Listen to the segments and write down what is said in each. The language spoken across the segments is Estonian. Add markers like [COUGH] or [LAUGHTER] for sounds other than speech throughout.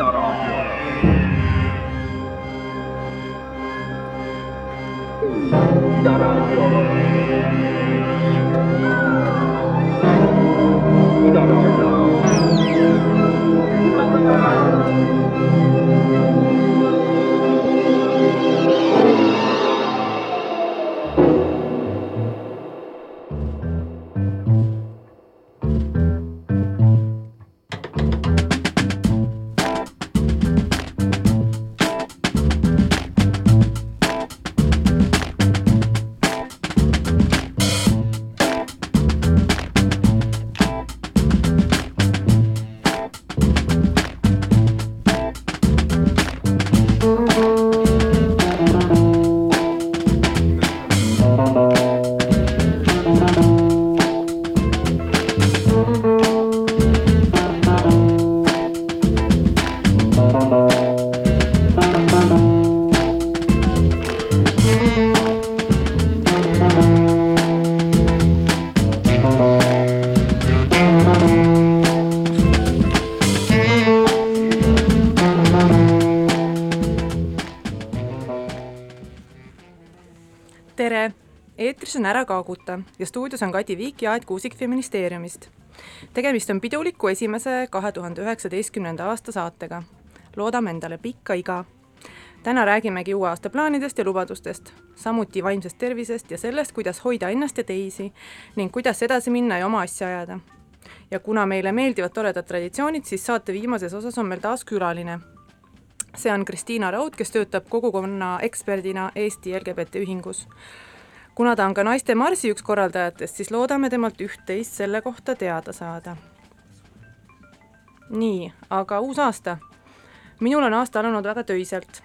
이나라 eetris on Ära kaaguta ja stuudios on Kadi Viik ja Aet Kuusik Feministeeriumist. tegemist on piduliku esimese kahe tuhande üheksateistkümnenda aasta saatega. loodame endale pikka iga. täna räägimegi uue aasta plaanidest ja lubadustest, samuti vaimsest tervisest ja sellest, kuidas hoida ennast ja teisi ning kuidas edasi minna ja oma asja ajada. ja kuna meile meeldivad toredad traditsioonid, siis saate viimases osas on meil taas külaline see on Kristiina Raud, kes töötab kogukonna eksperdina Eesti LGBT Ühingus. Kuna ta on ka Naiste Marsi üks korraldajatest, siis loodame temalt üht-teist selle kohta teada saada. nii, aga uus aasta. minul on aasta alanud väga töiselt.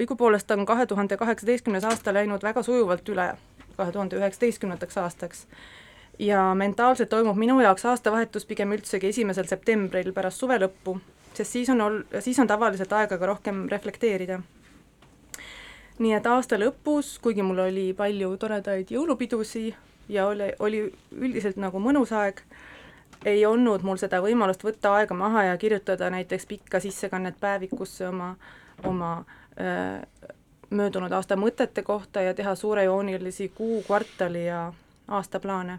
õigupoolest on kahe tuhande kaheksateistkümnes aasta läinud väga sujuvalt üle kahe tuhande üheksateistkümnendaks aastaks ja mentaalselt toimub minu jaoks aastavahetus pigem üldsegi esimesel septembril pärast suve lõppu sest siis on ol-, siis on tavaliselt aega ka rohkem reflekteerida. Nii et aasta lõpus, kuigi mul oli palju toredaid jõulupidusi ja oli, oli üldiselt nagu mõnus aeg, ei olnud mul seda võimalust võtta aega maha ja kirjutada näiteks pikka sissekannet päevikusse oma, oma öö, möödunud aasta mõtete kohta ja teha suurejoonilisi kuu, kvartali ja aastaplaane.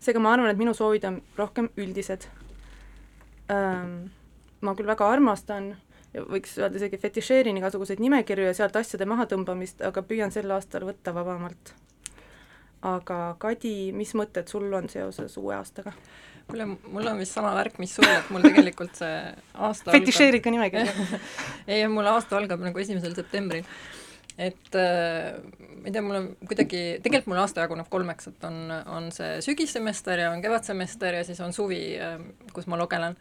seega ma arvan, et minu soovid on rohkem üldised ma küll väga armastan võiks öelda isegi fetišeerin igasuguseid nimekirju ja sealt asjade mahatõmbamist, aga püüan sel aastal võtta vabamalt. aga Kadi, mis mõtted sul on seoses uue aastaga? kuule, mul on vist sama värk, mis sul, et mul tegelikult see aasta fetišeerid ka nimekirja [LAUGHS] ei, mul aasta algab nagu esimesel septembril. et äh, ma ei tea, mul on kuidagi, tegelikult mul aasta jaguneb kolmeks, et on, on see sügissemester ja on kevadsemester ja siis on suvi, kus ma logelen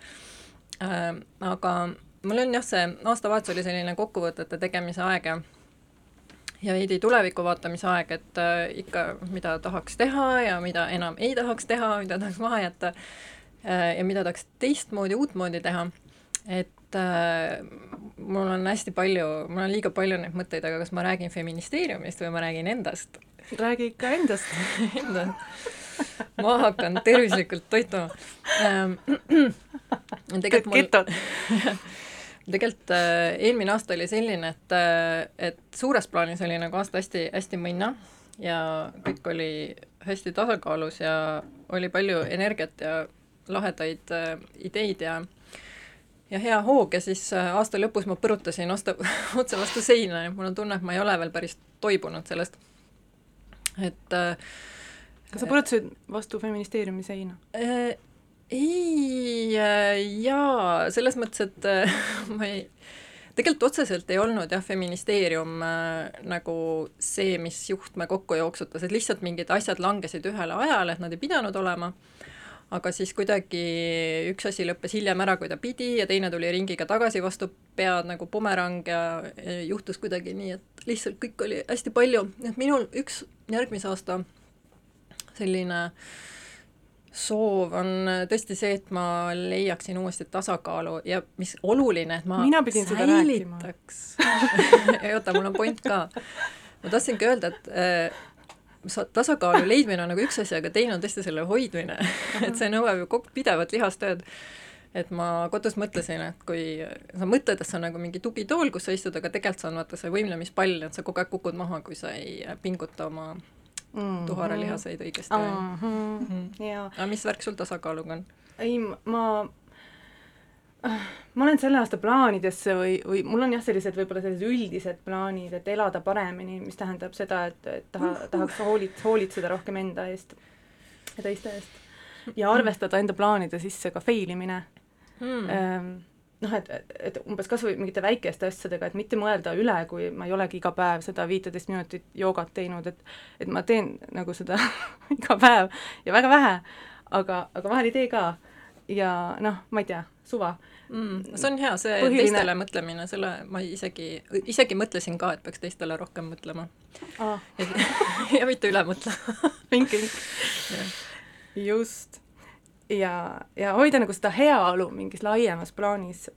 äh,. aga mul on jah, see aastavahetus oli selline kokkuvõtete tegemise aeg ja ja veidi tuleviku vaatamise aeg, et äh, ikka, mida tahaks teha ja mida enam ei tahaks teha, mida tahaks maha jätta äh, ja mida tahaks teistmoodi, uutmoodi teha. et äh, mul on hästi palju, mul on liiga palju neid mõtteid, aga kas ma räägin feministeeriumist või ma räägin endast? räägi ikka endast [LAUGHS] endast. ma hakkan tervislikult toituma ähm,. [CLEARS THROAT] tegelikult mul [LAUGHS] tegelikult äh, eelmine aasta oli selline, et äh,, et suures plaanis oli nagu aasta hästi, hästi mõnna ja kõik oli hästi tasakaalus ja oli palju energiat ja lahedaid äh, ideid ja ja hea hoog ja siis äh, aasta lõpus ma põrutasin osta, [LAUGHS] otse vastu seina ja mul on tunne, et ma ei ole veel päris toibunud sellest. et äh, kas sa põrutasid vastu feministeeriumi seina äh,? Ei äh, jaa, selles mõttes, et äh, [LAUGHS] ma ei, tegelikult otseselt ei olnud jah, feministeerium äh, nagu see, mis juhtme kokku jooksutas, et lihtsalt mingid asjad langesid ühele ajale, et nad ei pidanud olema, aga siis kuidagi üks asi lõppes hiljem ära, kui ta pidi, ja teine tuli ringiga tagasi vastu pead nagu bumerang ja, ja juhtus kuidagi nii, et lihtsalt kõik oli hästi palju, et minul üks järgmise aasta selline soov on tõesti see, et ma leiaksin uuesti tasakaalu ja mis oluline, et ma mina pidin seda rääkima [LAUGHS] ei oota, mul on point ka. ma tahtsingi öelda, et sa-, tasakaalu leidmine on nagu üks asi, aga teine on tõesti selle hoidmine [LAUGHS] et see nõuab ju kogu pidevat lihastööd. et ma kodus mõtlesin, et kui sa mõtled, et see on nagu mingi tugitool, kus sa istud, aga tegelikult see on vaata see võimlemispall, et sa kogu aeg kukud maha, kui sa ei pinguta oma Mhm. tuharalihaseid õigesti mm.. Mhm. jaa aga mis värk sul tasakaaluga on? ei, ma, ma olen selle aasta plaanidesse või, või mul on jah, sellised võib-olla sellised üldised plaanid, et elada paremini, mis tähendab seda, et, et taha, tahaks hoolit-, hoolitseda rohkem enda eest ja teiste eest. ja arvestada enda plaanide sisse ka fail imine Hmm. mm.. noh, et, et umbes kas või mingite väikeste asjadega, et mitte mõelda üle, kui ma ei olegi iga päev seda viiteist minutit joogat teinud, et et ma teen nagu seda [LAUGHS] iga päev ja väga vähe, aga, aga vahel ei tee ka. ja noh, ma ei tea, suva mm.. see on hea, see Põhiline- teistele mõtlemine, selle ma isegi, isegi mõtlesin ka, et peaks teistele rohkem mõtlema. ah. [LAUGHS] ja, mitte üle mõtlema. vink, vink. just. ja, ja hoida nagu seda heaolu mingis laiemas plaanis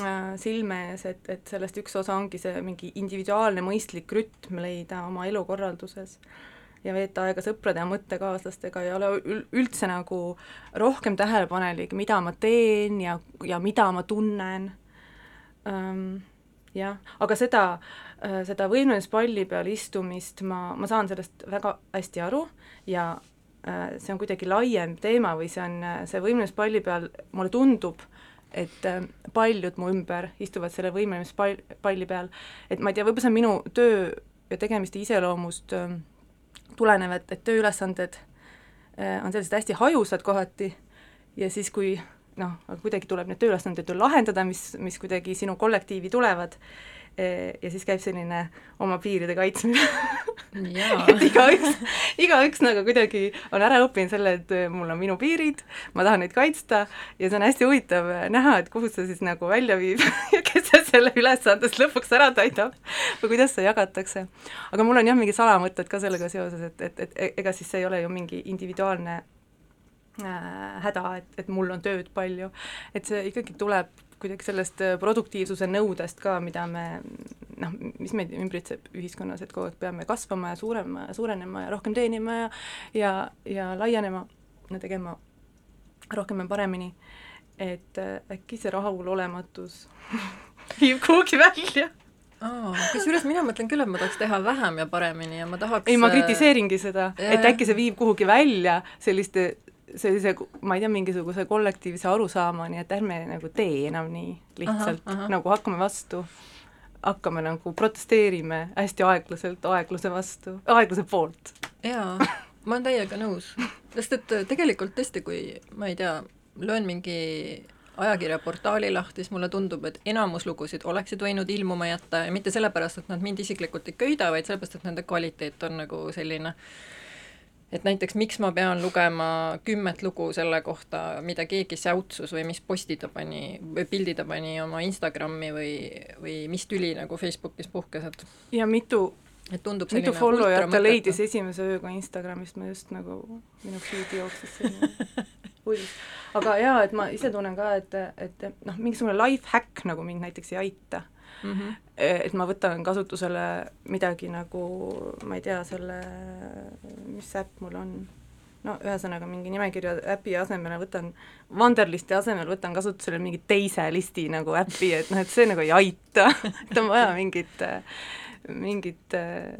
äh, silme ees, et, et sellest üks osa ongi see mingi individuaalne mõistlik rütm leida oma elukorralduses ja veeta aega sõprade ja mõttekaaslastega ja ül- üldse nagu rohkem tähelepanelik, mida ma teen ja, ja mida ma tunnen ähm,. jah, aga seda, seda võimlemispalli peal istumist ma, ma saan sellest väga hästi aru ja äh, see on kuidagi laiem teema või see on, see võimlemispalli peal, mulle tundub, et äh, paljud mu ümber istuvad selle võimlemispall, palli peal, et ma ei tea, võib-olla see on minu töö ja tegemiste iseloomust äh, tulenev, et, et tööülesanded äh, on sellised hästi hajusad kohati ja siis, kui noh, kuidagi tuleb need tööülesanded ju lahendada, mis, mis kuidagi sinu kollektiivi tulevad, ja siis käib selline oma piiride kaitsmine. [LAUGHS] Et igaüks, igaüks nagu kuidagi on ära õppinud selle, et mul on minu piirid, ma tahan neid kaitsta. Ja see on hästi huvitav näha, et kuhu see siis nagu välja viib [LAUGHS] ja kes selle ülesandest lõpuks ära täidab või kuidas see jagatakse. aga mul on jah, mingid salamõtted ka sellega seoses, et, et, et ega siis see ei ole ju mingi individuaalne äh, häda, et, et mul on tööd palju, et see ikkagi tuleb kuidagi sellest äh, produktiivsuse nõudest ka, mida me noh, mis meid ümbritseb ühiskonnas, et kogu aeg peame kasvama ja suurema ja suurenema ja rohkem teenima ja ja, ja laienema ja tegema rohkem ja paremini, et äh, äkki see rahulolematus [LAUGHS] viib kuhugi välja? Aa, kusjuures mina mõtlen küll, et ma tahaks teha vähem ja paremini ja ma tahaks ei, ma kritiseeringi seda, et äkki see viib kuhugi välja selliste, sellise, ma ei tea, mingisuguse kollektiivse arusaamani, et ärme nagu tee enam nii lihtsalt, nagu hakkame vastu, hakkame nagu protesteerime hästi aeglaselt aegluse vastu, aegluse poolt. jaa, ma olen täiega nõus, sest et tegelikult tõesti, kui ma ei tea, löön mingi ajakirjaportaali lahti, siis mulle tundub, et enamus lugusid oleksid võinud ilmuma jätta ja mitte sellepärast, et nad mind isiklikult ei köida, vaid sellepärast, et nende kvaliteet on nagu selline et näiteks miks ma pean lugema kümmet lugu selle kohta, mida keegi säutsus või mis posti ta pani või pildi ta pani oma Instagrami või, või mis tüli nagu Facebookis puhkes, et ja mitu, et tundub mitu followjat ta leidis esimese ööga Instagramist, ma just nagu, minu feed'i jooksis selline uudis. [LAUGHS] aga jaa, et ma ise tunnen ka, et, et noh, mingisugune life hack nagu mind näiteks ei aita mm. -hmm. et ma võtan kasutusele midagi nagu, ma ei tea, selle, mis äpp mul on, no ühesõnaga mingi nimekirja äpi asemele võtan, Wunderlisti asemel võtan kasutusele mingi teise listi nagu äpi, et noh, et see nagu ei aita [LAUGHS] et on vaja mingit, mingit äh,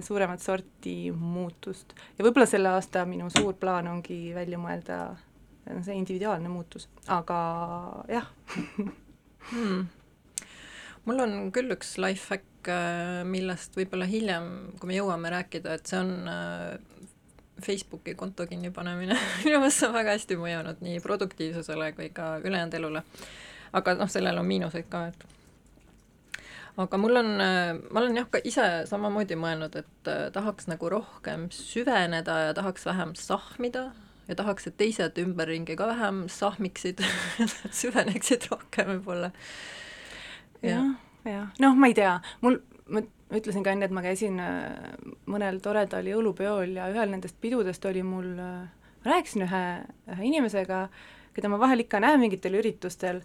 suuremat sorti muutust. ja võib-olla selle aasta minu suur plaan ongi välja mõelda see individuaalne muutus, aga jah hmm. Mul on küll üks life hack, millest võib-olla hiljem, kui me jõuame rääkida, et see on äh, Facebooki konto kinnipanemine [LAUGHS] minu meelest see on väga hästi mõjunud nii produktiivsusele kui ka ülejäänud elule. aga noh, sellel on miinuseid ka, et aga mul on, ma olen jah ka ise samamoodi mõelnud, et äh, tahaks nagu rohkem süveneda ja tahaks vähem sahmida ja tahaks, et teised ümberringi ka vähem sahmiksid [LAUGHS] süveneksid rohkem võib-olla. Jah, jah, noh, ma ei tea, mul, ma ütlesin ka enne, et ma käisin äh, mõnel toredal jõulupeol ja ühel nendest pidudest oli mul, ma rääkisin ühe, ühe inimesega, keda ma vahel ikka näen mingitel üritustel,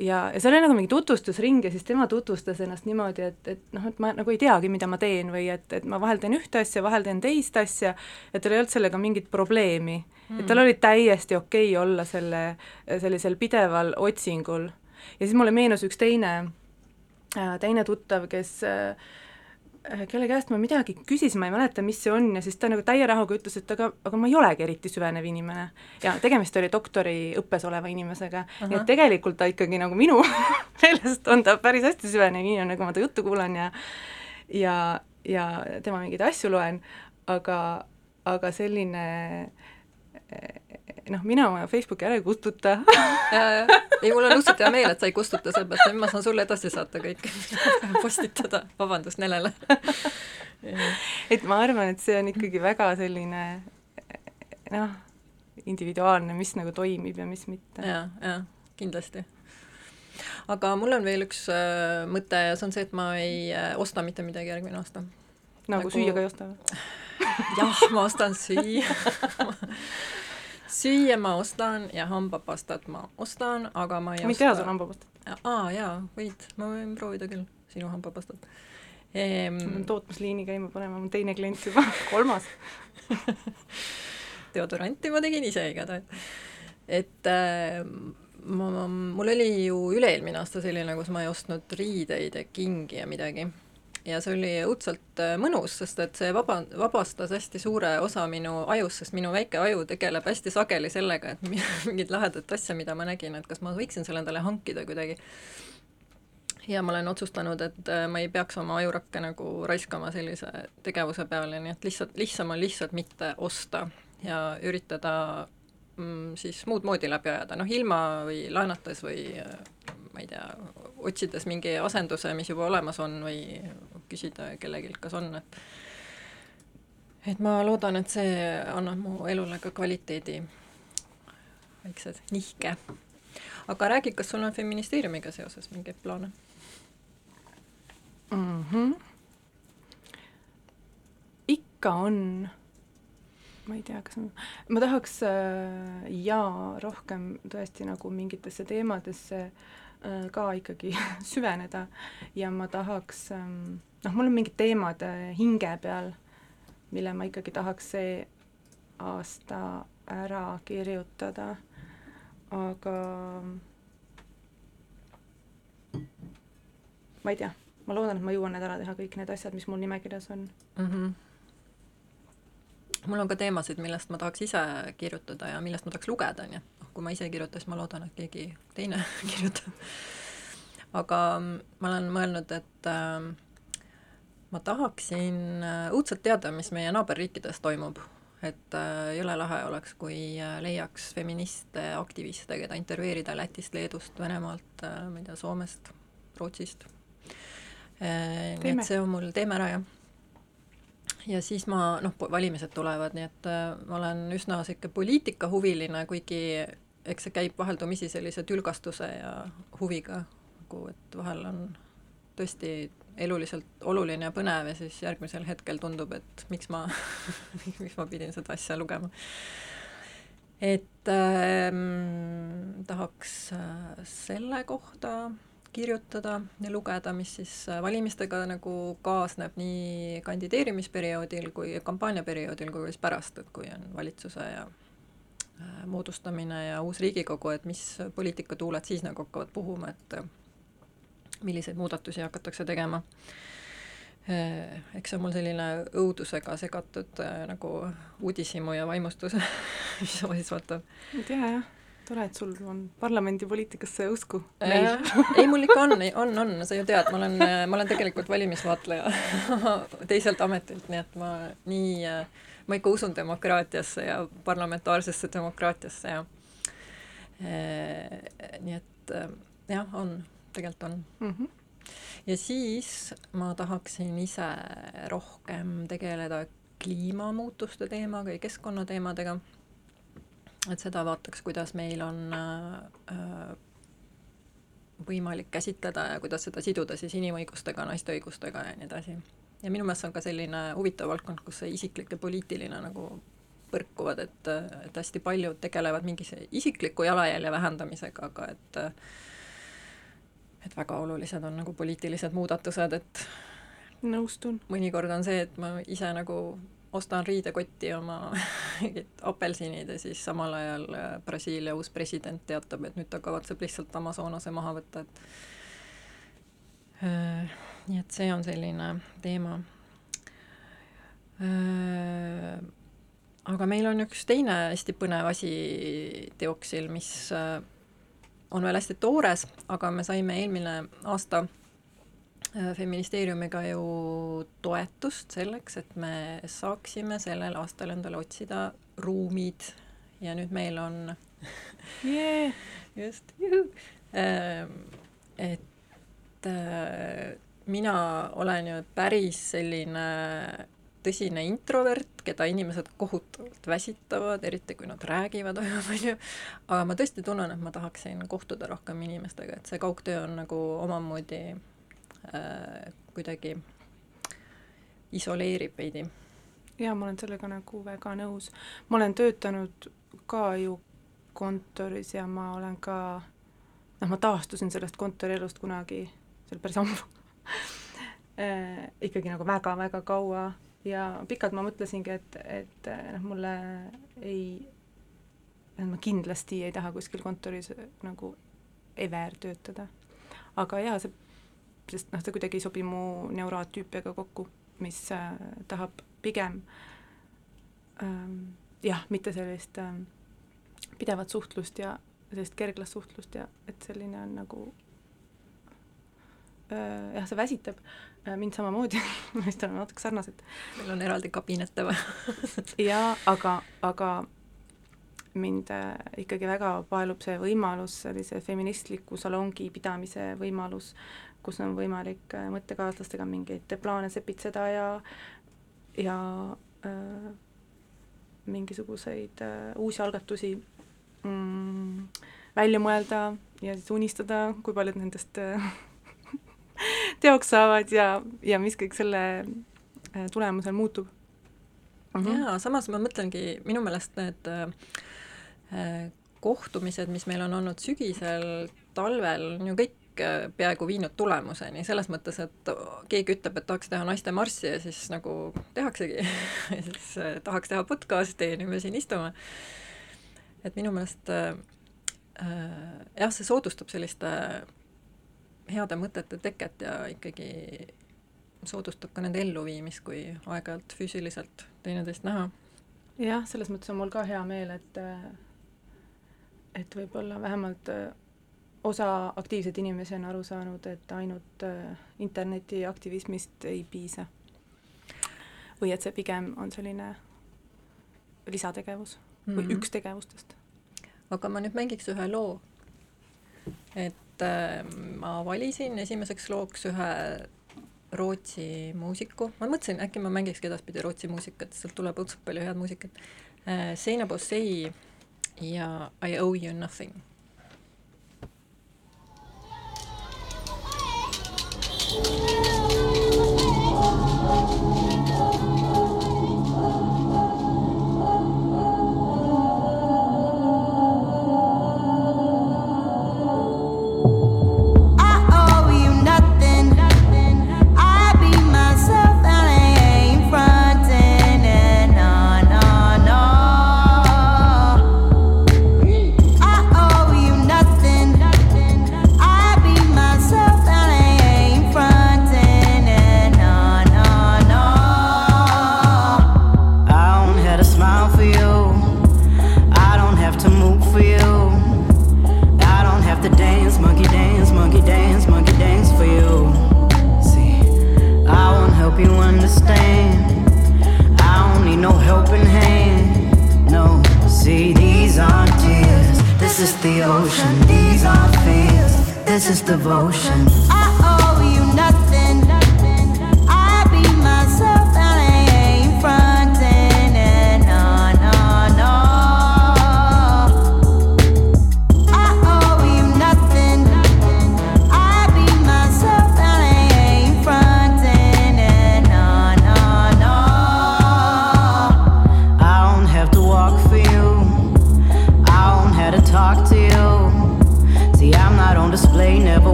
ja, ja seal oli nagu mingi tutvustusring ja siis tema tutvustas ennast niimoodi, et, et noh, et ma nagu ei teagi, mida ma teen või et, et ma vahel teen ühte asja, vahel teen teist asja, et tal ei olnud sellega mingit probleemi. Mm.. et tal oli täiesti okei okay olla selle, sellisel pideval otsingul. Ja siis mulle meenus üks teine, teine tuttav, kes äh, Äh, kelle käest ma midagi küsisin, ma ei mäleta, mis see on, ja siis ta nagu täie rahuga ütles, et aga, aga ma ei olegi eriti süvenev inimene. ja tegemist oli doktoriõppes oleva inimesega uh, -huh. nii et tegelikult ta ikkagi nagu minu [LAUGHS] meelest on ta päris hästi süvenev inimene, kui ma ta juttu kuulan ja ja, ja tema mingeid asju loen, aga, aga selline noh, mina oma Facebooki ära ei kustuta [LAUGHS] ei mul on õudselt hea meel, et sa ei kustuta, sellepärast et ma saan sulle edasi saata kõik, postitada, vabandust Nelele [LAUGHS] et ma arvan, et see on ikkagi väga selline noh, individuaalne, mis nagu toimib ja mis mitte. ja, ja kindlasti aga mul on veel üks äh, mõte ja see on see, et ma ei äh, osta mitte midagi järgmine aasta. nagu, nagu süüa ka ei osta või? [LAUGHS] jah, ma ostan süüa süüa ma ostan ja hambapastat ma ostan, aga ma ei ma ei tea sul hambapastat. aa jaa, võid, ma võin proovida küll sinu hambapastat ehm.... ma pean tootmisliini käima panema, mul teine klient juba, [LAUGHS] kolmas [LAUGHS] deodoranti ma tegin ise igatahes. et äh, ma, ma, mul oli ju üle-eelmine aasta selline, kus ma ei ostnud riideid ja kingi ja midagi ja see oli õudselt äh, mõnus, sest et see vaba, vabastas hästi suure osa minu ajust, sest minu väike aju tegeleb hästi sageli sellega, et [LAUGHS] mingit lahedat asja, mida ma nägin, et kas ma võiksin selle endale hankida kuidagi. ja ma olen otsustanud, et äh, ma ei peaks oma ajurakke nagu raiskama sellise tegevuse peale, nii et lihtsalt, lihtsam on lihtsalt mitte osta ja üritada mm, siis muud moodi läbi ajada, noh ilma või laenates või äh, ma ei tea, otsides mingi asenduse, mis juba olemas on või küsida kellelgi, kas on, et et ma loodan, et see annab mu elule ka kvaliteedi, väikse nihke. aga räägi, kas sul on feministeeriumiga seoses mingeid plaane mm? -hmm. ikka on ma ei tea, kas ma, ma tahaks äh, jaa, rohkem tõesti nagu mingitesse teemadesse äh, ka ikkagi [LAUGHS] süveneda ja ma tahaks ähm, noh, mul on mingid teemad äh, hinge peal, mille ma ikkagi tahaks see aasta ära kirjutada, aga ma ei tea, ma loodan, et ma jõuan need ära teha, kõik need asjad, mis mul nimekirjas on mm. -hmm mul on ka teemasid, millest ma tahaks ise kirjutada ja millest ma tahaks lugeda, nii et noh, kui ma ise ei kirjuta, siis ma loodan, et keegi teine [LAUGHS] kirjutab. aga ma olen mõelnud, et äh, ma tahaksin äh, õudselt teada, mis meie naaberriikides toimub, et äh, jõle lahe oleks, kui äh, leiaks feministe, aktiviste, keda intervjueerida Lätist, Leedust, Venemaalt ma ei tea, Soomest, Rootsist. Nii et see on mul, teeme ära, jah. Ja siis ma, noh, valimised tulevad, nii et ma olen üsna niisugune poliitikahuviline, kuigi eks see käib vaheldumisi sellise tülgastuse ja huviga, nagu et vahel on tõesti eluliselt oluline ja põnev ja siis järgmisel hetkel tundub, et miks ma [LAUGHS] miks ma pidin seda asja lugema. et ähm, tahaks äh, selle kohta kirjutada ja lugeda, mis siis äh, valimistega nagu kaasneb nii kandideerimisperioodil kui kampaaniaperioodil kui siis pärast, et kui on valitsuse ja äh, moodustamine ja uus Riigikogu, et mis poliitikatuuled siis nagu hakkavad puhuma, et milliseid muudatusi hakatakse tegema. Eh, eks see on mul selline õudusega segatud äh, nagu uudishimu ja vaimustus mis siis [LAUGHS] vaatab. ei tea jah, tore, et sul on parlamendipoliitikasse usku meil. ei, mul ikka on, on, on, sa ju tead, ma olen, ma olen tegelikult valimisvaatleja [LAUGHS] teiselt ametilt, nii et ma nii, ma ikka usun demokraatiasse ja parlamentaarsesse demokraatiasse ja nii et jah, on tegelikult on mm. -hmm. ja siis ma tahaksin ise rohkem tegeleda kliimamuutuste teemaga ja keskkonnateemadega. et seda vaataks, kuidas meil on äh, võimalik käsitleda ja kuidas seda siduda siis inimõigustega, naiste õigustega ja nii edasi. ja minu meelest see on ka selline huvitav valdkond, kus see isiklik ja poliitiline nagu põrkuvad, et, et hästi paljud tegelevad mingi isikliku jalajälje vähendamisega, aga et et väga olulised on nagu poliitilised muudatused, et nõustun. mõnikord on see, et ma ise nagu ostan riidekotti oma mingid [LAUGHS] apelsinid ja siis samal ajal äh, Brasiilia uus president teatab, et nüüd ta kavatseb lihtsalt Amazonase maha võtta, et äh, nii et see on selline teema äh,. aga meil on üks teine hästi põnev asi teoksil, mis äh, on veel hästi toores, aga me saime eelmine aasta äh, Feministeeriumiga ju toetust selleks, et me saaksime sellel aastal endale otsida ruumid ja nüüd meil on [LAUGHS] Yeah. just, et äh, mina olen ju päris selline tõsine introvert, keda inimesed kohutavalt väsitavad, eriti kui nad räägivad [LAUGHS] väga palju, aga ma tõesti tunnen, et ma tahaksin kohtuda rohkem inimestega, et see kaugtöö on nagu omamoodi äh, kuidagi isoleerib veidi. jaa, ma olen sellega nagu väga nõus. ma olen töötanud ka ju kontoris ja ma olen ka, noh, ma taastusin sellest kontorielust kunagi, see oli päris ammu [LAUGHS] äh, ikkagi nagu väga-väga kaua ja pikalt ma mõtlesingi, et, et noh, mulle ei, ma kindlasti ei taha kuskil kontoris nagu ever töötada. aga jaa, see, sest noh, see kuidagi ei sobi mu neurotüüpiaga kokku, mis äh, tahab pigem ähm, jah, mitte sellist ähm, pidevat suhtlust ja sellist kerglast suhtlust ja et selline on nagu äh, jah, see väsitab äh, mind samamoodi [LAUGHS] vist oleme natuke sarnased. meil on eraldi kabinette vaja [LAUGHS] jaa, aga, aga mind äh, ikkagi väga paelub see võimalus, sellise feministliku salongi pidamise võimalus, kus on võimalik äh, mõttekaaslastega mingeid plaane sepitseda ja, ja äh, mingisuguseid äh, uusi algatusi mm, välja mõelda ja siis unistada, kui paljud nendest äh, [LAUGHS] teoks saavad ja, ja mis kõik selle äh, tulemusel muutub mm. -hmm. jaa, samas ma mõtlengi, minu meelest need äh, kohtumised, mis meil on olnud sügisel, talvel, on ju kõik äh, peaaegu viinud tulemuseni, selles mõttes, et keegi ütleb, et tahaks teha naiste marssi ja siis nagu tehaksegi [LAUGHS] siis äh, tahaks teha podcast'i ja nüüd me siin istume. et minu meelest äh, äh, jah, see soodustab selliste heade mõtete teket ja ikkagi soodustab ka nende elluviimist, kui aeg-ajalt füüsiliselt teineteist näha. jah, selles mõttes on mul ka hea meel, et et võib-olla vähemalt osa aktiivseid inimesi on aru saanud, et ainult internetiaktivismist ei piisa. või et see pigem on selline lisategevus mm -hmm. või üks tegevustest. aga ma nüüd mängiks ühe loo. et äh, ma valisin esimeseks looks ühe Rootsi muusiku, ma mõtlesin, äkki ma mängikski edaspidi Rootsi muusikat, sealt tuleb õudselt palju head muusikat äh,. Seina Bossei ja I owe you nothing.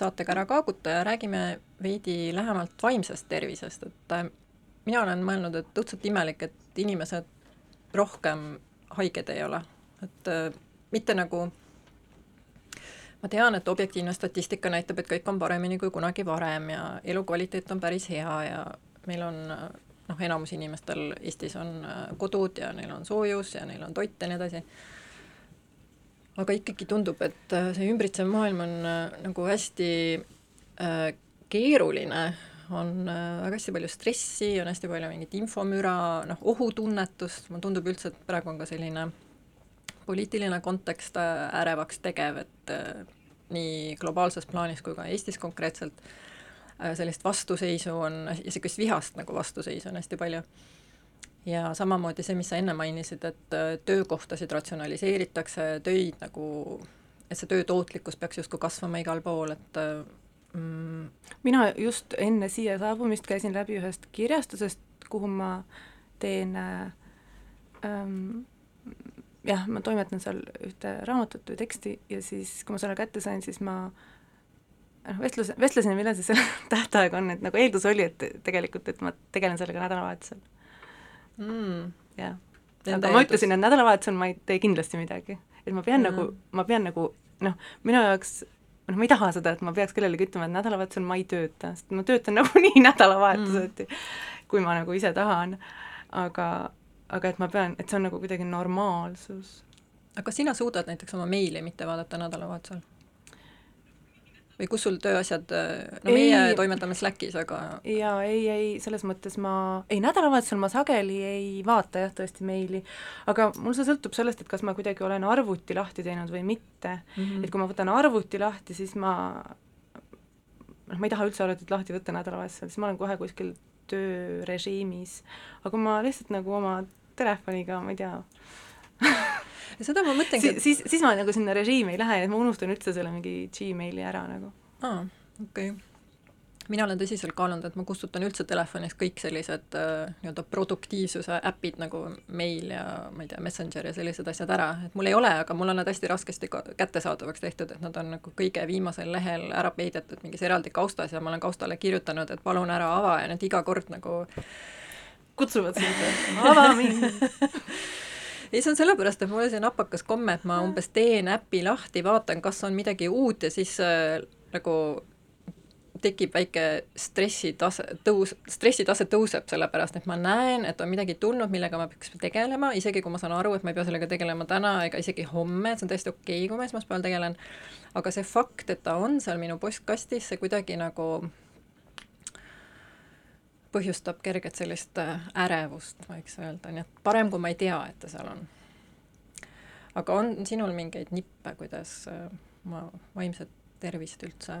Saatega Ära kaaguta ja räägime veidi lähemalt vaimsest tervisest, et äh, mina olen mõelnud, et õudselt imelik, et inimesed rohkem haiged ei ole, et äh, mitte nagu ma tean, et objektiivne statistika näitab, et kõik on paremini kui kunagi varem ja elukvaliteet on päris hea ja meil on noh, enamus inimestel Eestis on äh, kodud ja neil on soojus ja neil on toit ja nii edasi aga ikkagi tundub, et äh, see ümbritsev maailm on äh, nagu hästi äh, keeruline, on äh, väga hästi palju stressi, on hästi palju mingit infomüra, noh, ohutunnetust, mulle tundub üldse, et praegu on ka selline poliitiline kontekst äh, ärevaks tegev, et äh, nii globaalses plaanis kui ka Eestis konkreetselt sellist vastuseisu on, ja niisugust vihast nagu vastuseisu on hästi palju ja samamoodi see, mis sa enne mainisid, et äh, töökohtasid ratsionaliseeritakse, töid nagu, et see töö tootlikkus peaks justkui kasvama igal pool, et äh, mm, mina just enne siia saabumist käisin läbi ühest kirjastusest, kuhu ma teen äh, ähm, jah, ma toimetan seal ühte raamatut või teksti ja siis, kui ma selle kätte sain, siis ma noh, vestlus, vestlesin, millal see selle [LAUGHS] tähtaeg on, et nagu eeldus oli, et tegelikult, et ma tegelen sellega nädalavahetusel, mm, jah. Aga ma ütlesin, et nädalavahetusel ma ei tee kindlasti midagi. et ma pean mm. nagu, ma pean nagu noh, minu jaoks noh, ma ei taha seda, et ma peaks kellelegi ütlema, et nädalavahetusel ma ei tööta, sest ma töötan [LAUGHS] nagunii nädalavahetuseti mm., kui ma nagu ise tahan. aga, aga et ma pean, et see on nagu kuidagi normaalsus. aga kas sina suudad näiteks oma meili mitte vaadata nädalavahetusel? Või kus sul tööasjad, no meie Ei. toimetame Slackis, aga ja ei, ei, selles mõttes ma, ei nädalavahetusel ma sageli ei vaata jah, tõesti meili, aga mul see sõltub sellest, et kas ma kuidagi olen arvuti lahti teinud või mitte mm. -hmm. et kui ma võtan arvuti lahti, siis ma noh, ma ei taha üldse arvutit lahti võtta nädalavahetusel, siis ma olen kohe kuskil töörežiimis. aga kui ma lihtsalt nagu oma telefoniga, ma ei tea, [LAUGHS] seda ma mõtlengi, siis, siis, siis ma nagu sinna režiimi ei lähe ja ma unustan üldse selle mingi Gmaili ära nagu. aa, okei okay. mina olen tõsiselt kaalunud, et ma kustutan üldse telefonist kõik sellised äh, nii-öelda produktiivsuse äpid nagu Mail ja ma ei tea, Messenger ja sellised asjad ära, et mul ei ole, aga mul on nad hästi raskesti kättesaadavaks tehtud, et nad on nagu kõige viimasel lehel ära peidetud mingis eraldi kaustas ja ma olen kaustale kirjutanud, et palun ära ava ja nad iga kord nagu kutsuvad sind, [LAUGHS] ava mind. [LAUGHS] [LAUGHS] ei, see on sellepärast, et mul on see napakas komme, et ma umbes teen äpi lahti, vaatan, kas on midagi uut ja siis äh, nagu tekib väike stressitase, tõus, stressitase tõuseb, sellepärast et ma näen, et on midagi tulnud, millega ma peaks tegelema, isegi kui ma saan aru, et ma ei pea sellega tegelema täna ega isegi homme, et see on täiesti okei okay, kui ma esmaspäeval tegelen, aga see fakt, et ta on seal minu postkastis, see kuidagi nagu põhjustab kerget sellist äh, ärevust, võiks öelda, nii et parem, kui ma ei tea, et ta seal on. aga on sinul mingeid nippe, kuidas äh, ma vaimset tervist üldse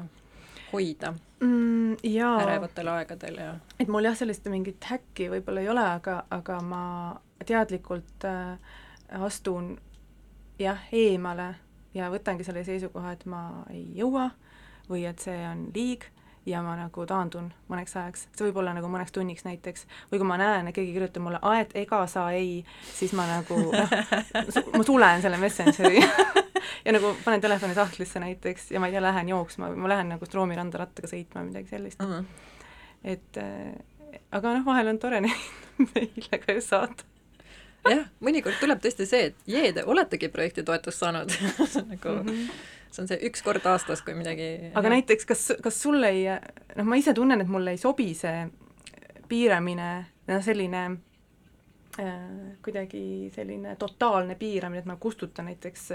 hoida? Mm, jaa, ärevatel aegadel ja et mul jah, sellist mingit häkki võib-olla ei ole, aga, aga ma teadlikult äh, astun jah, eemale ja võtangi selle seisukoha, et ma ei jõua või et see on liig ja ma nagu taandun mõneks ajaks, see võib olla nagu mõneks tunniks näiteks, või kui ma näen, et keegi kirjutab mulle, et ega sa ei, siis ma nagu noh, ma sulen selle Messengeri [LAUGHS] ja nagu panen telefoni sahtlisse näiteks ja ma ei tea, lähen jooksma või ma lähen nagu Stroomi randa rattaga sõitma või midagi sellist uh. -huh. et äh, aga noh, vahel on tore [LAUGHS] neid meile ka ju saata. jah, mõnikord tuleb tõesti see, et jee, te oletegi projekti toetust saanud [LAUGHS] nagu mm -hmm. See on see üks kord aastas, kui midagi aga näiteks, kas, kas sul ei, noh, ma ise tunnen, et mulle ei sobi see piiramine, noh, selline äh, kuidagi selline totaalne piiramine, et ma kustutan näiteks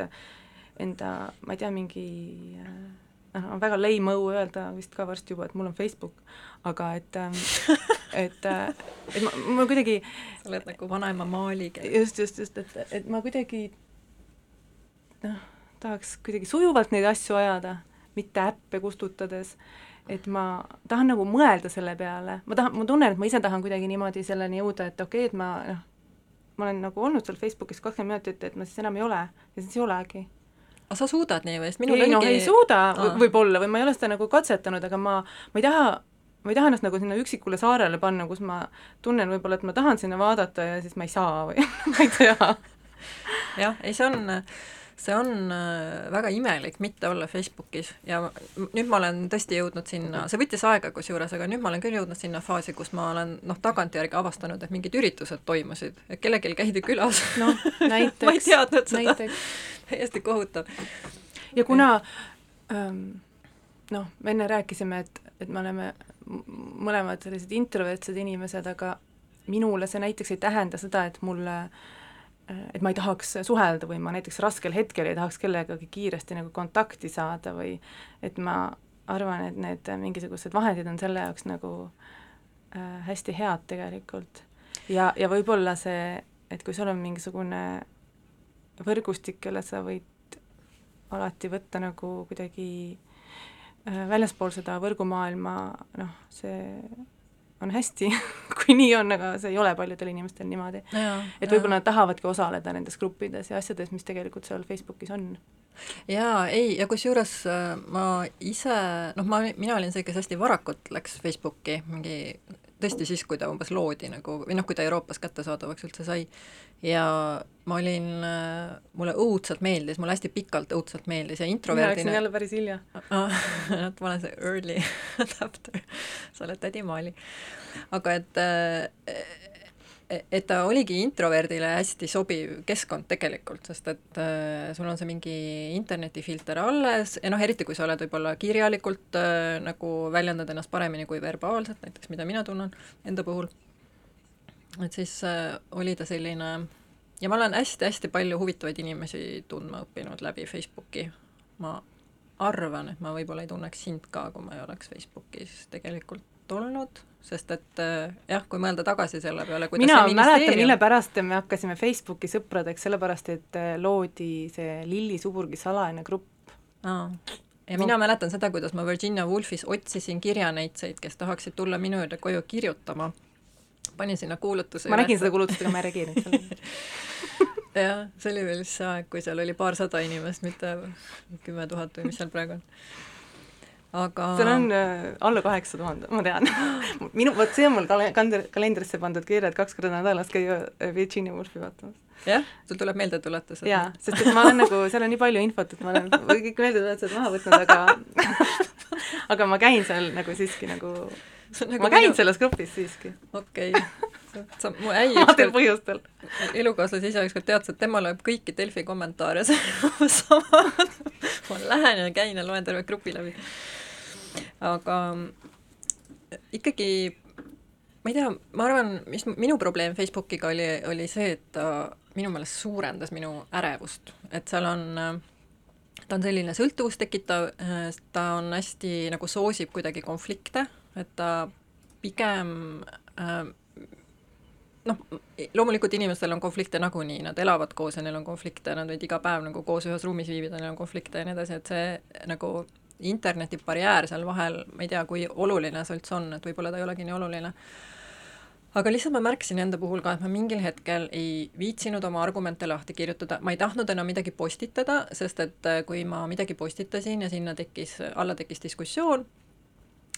enda, ma ei tea, mingi äh, noh, on väga lame õu öelda vist ka varsti juba, et mul on Facebook, aga et ähm, [LAUGHS] et, äh, et ma, ma kuidagi sa oled nagu vanaema maaliga. just, just, just, et, et ma kuidagi noh, tahaks kuidagi sujuvalt neid asju ajada, mitte äppe kustutades, et ma tahan nagu mõelda selle peale, ma tahan, ma tunnen, et ma ise tahan kuidagi niimoodi selleni jõuda, et okei okay,, et ma noh, ma olen nagu olnud seal Facebookis kakskümmend minutit, et ma siis enam ei ole. Ja siis ei olegi. aga sa suudad nii või, ei noh, ei suuda. Võib-olla. Või ma ei ole seda nagu katsetanud, aga ma, ma ei taha ma ei taha ennast nagu sinna üksikule saarele panna, kus ma tunnen võib-olla, et ma tahan sinna vaadata ja siis ma ei saa või [LAUGHS] ma ei tea. jah, ei see on, see on äh, väga imelik mitte olla Facebookis ja nüüd ma olen tõesti jõudnud sinna, see võttis aega kusjuures, aga nüüd ma olen küll jõudnud sinna faasi, kus ma olen noh, tagantjärgi avastanud, et mingid üritused toimusid, et kellelgi käidi külas. Noh, näiteks [LAUGHS] ma ei teadnud seda, täiesti kohutav. ja kuna ähm, noh, me enne rääkisime, et, et me oleme mõlemad sellised introvertsed inimesed, aga minule see näiteks ei tähenda seda, et mulle äh, et ma ei tahaks suhelda või ma näiteks raskel hetkel ei tahaks kellegagi kiiresti nagu kontakti saada või et ma arvan, et need mingisugused vahendid on selle jaoks nagu äh, hästi head tegelikult. ja, ja võib-olla see, et kui sul on mingisugune võrgustik, kelle sa võid alati võtta nagu kuidagi äh, väljaspool seda võrgumaailma, noh, see on hästi [LAUGHS] kui nii on, aga see ei ole paljudel inimestel niimoodi. et võib-olla nad tahavadki osaleda nendes gruppides ja asjades, mis tegelikult seal Facebookis on. jaa, ei, ja kusjuures äh, ma ise, noh, ma, mina olin see, kes hästi varakult läks Facebooki, mingi tõesti siis, kui ta umbes loodi nagu, või noh, kui ta Euroopas kättesaadavaks üldse sai, ja ma olin, mulle õudselt meeldis, mulle hästi pikalt õudselt meeldis ja mina introverdina läksin jälle päris hilja. [LAUGHS] et ma olen see early [LAUGHS] adapter, sa oled tädi Maali. aga et et ta oligi introverdile hästi sobiv keskkond tegelikult, sest et äh, sul on see mingi internetifilter alles ja noh, eriti kui sa oled võib-olla kirjalikult äh, nagu väljendad ennast paremini kui verbaalselt, näiteks mida mina tunnen enda puhul, et siis äh, oli ta selline ja ma olen hästi-hästi palju huvitavaid inimesi tundma õppinud läbi Facebooki, ma arvan, et ma võib-olla ei tunneks sind ka, kui ma ei oleks Facebookis tegelikult olnud, sest et äh, jah, kui mõelda tagasi selle peale, kuidas mina mäletan, mille pärast me hakkasime Facebooki sõpradeks, sellepärast et äh, loodi see Lilli Suburgi salajane grupp. Aa. ja No. mina mäletan seda, kuidas ma Virginia Woolfis otsisin kirjanäitseid, kes tahaksid tulla minu juurde koju kirjutama. panin sinna kuulutuse ma nägin seda kuulutust, aga ma ei reageerinud sellele. [LAUGHS] jah, see oli veel see aeg, kui seal oli paarsada inimest, mitte kümme tuhat või mis seal praegu on. Aga seal on äh, alla kaheksa tuhande, ma tean. [LAUGHS] minu, vot see on mul kal-, kalendrisse pandud kirja, et kaks korda nädalas käia äh, Virginia Woolfi vaatamas. jah, sul tuleb meelde tuletada jaa, sest et ma olen nagu, seal on nii palju infot, et ma olen kõik meeldetuletused maha võtnud, aga [LAUGHS] aga ma käin seal nagu siiski nagu, nagu ma käin minu... selles grupis siiski. okei okay. [LAUGHS] sa, mu äi ükskord, põhjustel. elukaaslase isa ükskord teatas, et tema loeb kõiki Delfi kommentaare sama. ma lähen ja käin ja loen terve grupi läbi. Aga ikkagi ma ei tea, ma arvan, mis minu probleem Facebookiga oli, oli see, et ta minu meelest suurendas minu ärevust, et seal on ta on selline sõltuvust tekitav, ta on hästi nagu soosib kuidagi konflikte, et ta pigem äh, noh, loomulikult inimestel on konflikte nagunii, nad elavad koos ja neil on konflikte, nad võivad iga päev nagu koos ühes ruumis viibida, neil on konflikte ja nii edasi, et see nagu internetibarjäär seal vahel, ma ei tea, kui oluline see üldse on, et võib-olla ta ei olegi nii oluline. aga lihtsalt ma märkasin enda puhul ka, et ma mingil hetkel ei viitsinud oma argumente lahti kirjutada, ma ei tahtnud enam midagi postitada, sest et äh, kui ma midagi postitasin ja sinna tekkis, alla tekkis diskussioon,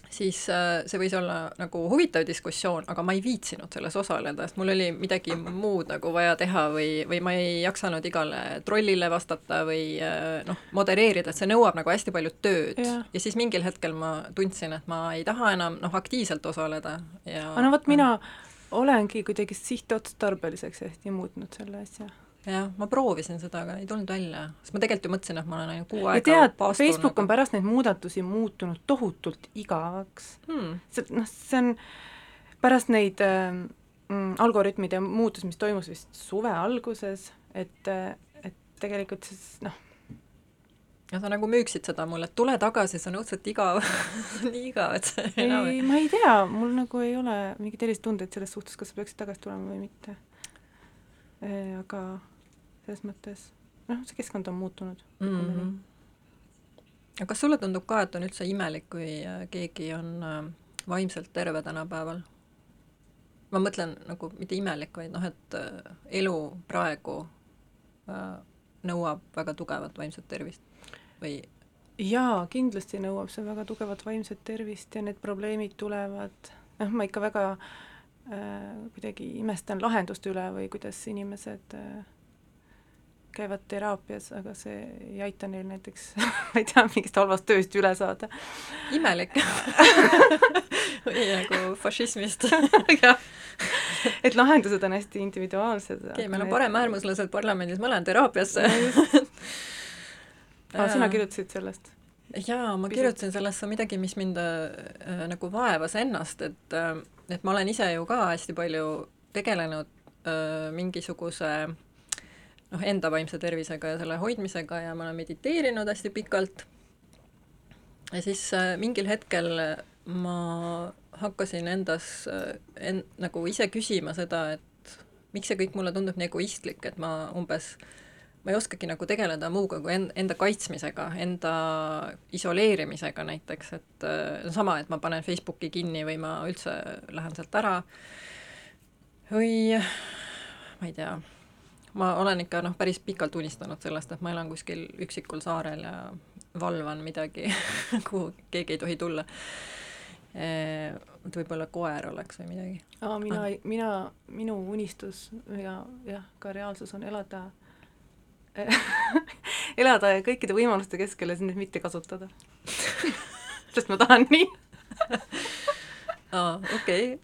siis äh, see võis olla nagu huvitav diskussioon, aga ma ei viitsinud selles osaleda, sest mul oli midagi muud nagu vaja teha või, või ma ei jaksanud igale trollile vastata või äh, noh, modereerida, et see nõuab nagu hästi palju tööd. Jah. ja siis mingil hetkel ma tundsin, et ma ei taha enam noh, aktiivselt osaleda ja aga no vot, mina olengi kuidagi sihtotstarbeliseks hästi muutnud selle asja. Jah, ma proovisin seda, aga ei tulnud välja, sest ma tegelikult ju mõtlesin, et ma olen ainult kuu ja aega tead, paastul Facebook on nagu- pärast neid muudatusi muutunud tohutult igavaks hmm. see, noh, see on pärast neid äh, algoritmide muutus, mis toimus vist suve alguses, et, äh, et tegelikult siis noh, ja sa nagu müüksid seda mulle, et tule tagasi, see on õudselt igav [LAUGHS] nii igav, et see enam ei, ma ei tea, mul nagu ei ole mingeid eristundeid selles suhtes, kas sa peaksid tagasi tulema või mitte. aga selles mõttes, noh, see keskkond on muutunud mm. -hmm. aga kas sulle tundub ka, et on üldse imelik, kui äh, keegi on äh, vaimselt terve tänapäeval? ma mõtlen nagu mitte imelik, vaid noh, et äh, elu praegu äh, nõuab väga tugevat vaimset tervist või jaa, kindlasti nõuab see väga tugevat vaimset tervist ja need probleemid tulevad, noh, ma ikka väga äh, kuidagi imestan lahenduste üle või kuidas inimesed äh, käivad teraapias, aga see ei aita neil näiteks [LAUGHS] ma ei tea, mingist halvast tööst üle saada. imelik [LAUGHS] või nagu fašismist [LAUGHS] et lahendused on hästi individuaalsed. okei okay,, meil on paremäärmuslased parlamendis, ma lähen teraapiasse aa, sina kirjutasid sellest? jaa, ma Pisut. kirjutasin sellesse midagi, mis mind äh, nagu vaevas ennast, et äh, et ma olen ise ju ka hästi palju tegelenud äh, mingisuguse noh, enda vaimse tervisega ja selle hoidmisega ja ma olen mediteerinud hästi pikalt. ja siis äh, mingil hetkel ma hakkasin endas äh, en, nagu ise küsima seda, et miks see kõik mulle tundub nii egoistlik, et ma umbes ma ei oskagi nagu tegeleda muuga kui en-, enda kaitsmisega, enda isoleerimisega näiteks, et äh, sama, et ma panen Facebooki kinni või ma üldse lähen sealt ära või ma ei tea, ma olen ikka noh, päris pikalt unistanud sellest, et ma elan kuskil üksikul saarel ja valvan midagi [LAUGHS] kuhu keegi ei tohi tulla. et võib-olla koer oleks või midagi. aa, mina, mina, minu unistus ja jah, ka reaalsus on elada [LAUGHS] elada kõikide võimaluste keskel ja siis neid mitte kasutada [LAUGHS] sest ma tahan nii. aa, okei.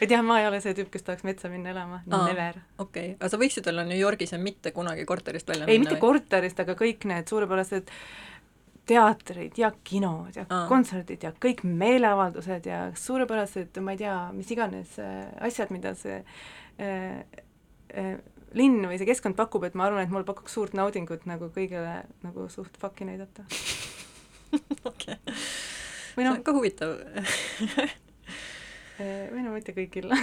Et jah, ma ei ole see tüüp, kes tahaks metsa minna elama, never. okei, aga sa võiksid olla New Yorgis ja mitte kunagi korterist välja ei, minna mitte korterist, aga kõik need suurepärased teatrid ja kinod ja Aa. kontserdid ja kõik meeleavaldused ja suurepärased, ma ei tea, mis iganes äh, asjad, mida see äh, äh, linn või see keskkond pakub, et ma arvan, et mul pakuks suurt naudingut nagu kõigele nagu suht fuck'i näidata. [LAUGHS] okei, või see noh on, ka huvitav [LAUGHS] või no mitte kõigil. [LAUGHS]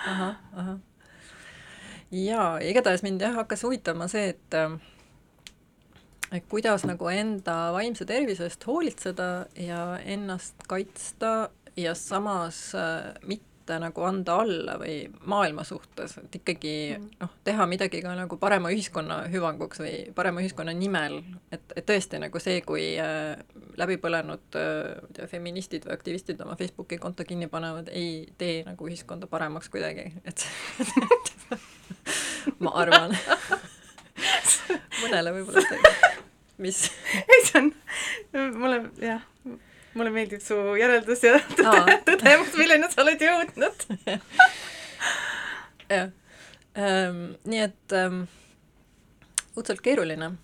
Ahah, ahah. jaa, igatahes mind jah, hakkas huvitama see, et äh, et kuidas nagu enda vaimse tervise eest hoolitseda ja ennast kaitsta ja samas äh, mitte nagu anda alla või maailma suhtes, et ikkagi noh, teha midagi ka nagu parema ühiskonna hüvanguks või parema ühiskonna nimel, et, et tõesti nagu see, kui äh, läbipõlenud äh, ma ei tea, feministid või aktivistid oma Facebooki konto kinni panevad, ei tee nagu ühiskonda paremaks kuidagi, et [LAUGHS] ma arvan. [LAUGHS] Mõnele võib-olla teeb. mis? [LAUGHS] Ei, see on, mulle jah, mulle meeldib su järeldus ja tõdemus, milleni sa oled jõudnud. jah. Ähm,, nii et ähm, õudselt keeruline,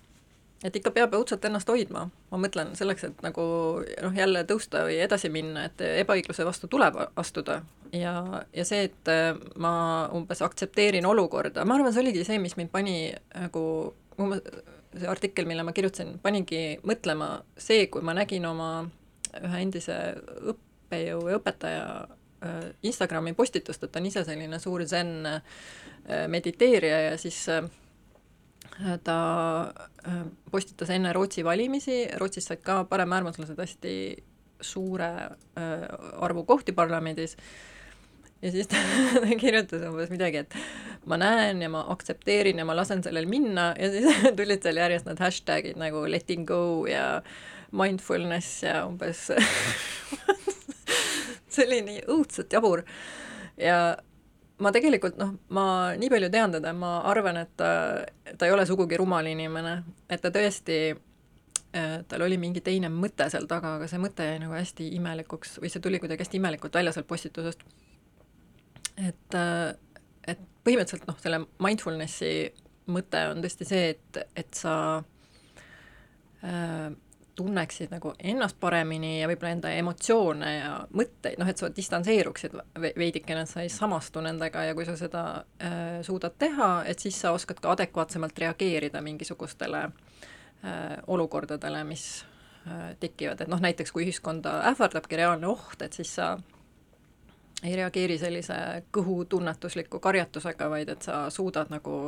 et ikka peab õudselt ennast hoidma, ma mõtlen selleks, et nagu noh, jälle tõusta või edasi minna, et ebaõigluse vastu tuleb astuda. Ja, ja see, et äh, ma umbes aktsepteerin olukorda, ma arvan, see oligi see, mis mind pani nagu see artikkel, mille ma kirjutasin, panigi mõtlema see, kui ma nägin oma ühe endise õppejõu ja õpetaja äh, Instagrami postitust, et ta on ise selline suur zen äh, mediteerija ja siis äh, ta äh, postitas enne Rootsi valimisi, Rootsis said ka paremäärmuslased hästi suure äh, arvu kohti parlamendis ja siis [LAUGHS] ta kirjutas umbes midagi, et ma näen ja ma aktsepteerin ja ma lasen sellel minna ja siis [LAUGHS] tulid seal järjest need hashtag'id nagu letting go ja mindfulness ja umbes [LAUGHS] see oli nii õudselt jabur. ja ma tegelikult noh, ma nii palju tean teda, ma arvan, et ta, ta ei ole sugugi rumal inimene, et ta tõesti äh, tal oli mingi teine mõte seal taga, aga see mõte jäi nagu hästi imelikuks või see tuli kuidagi hästi imelikult välja sealt postitusest. Et, äh, et põhimõtteliselt noh, selle mindfulnessi mõte on tõesti see, et, et sa äh, tunneksid nagu ennast paremini ja võib-olla enda emotsioone ja mõtteid, noh et sa distantseeruksid veidikene, et sa ei samastu nendega ja kui sa seda äh, suudad teha, et siis sa oskad ka adekvaatsemalt reageerida mingisugustele äh, olukordadele, mis äh, tekivad, et noh, näiteks kui ühiskonda ähvardabki reaalne oht, et siis sa ei reageeri sellise kõhutunnetusliku karjatusega, vaid et sa suudad nagu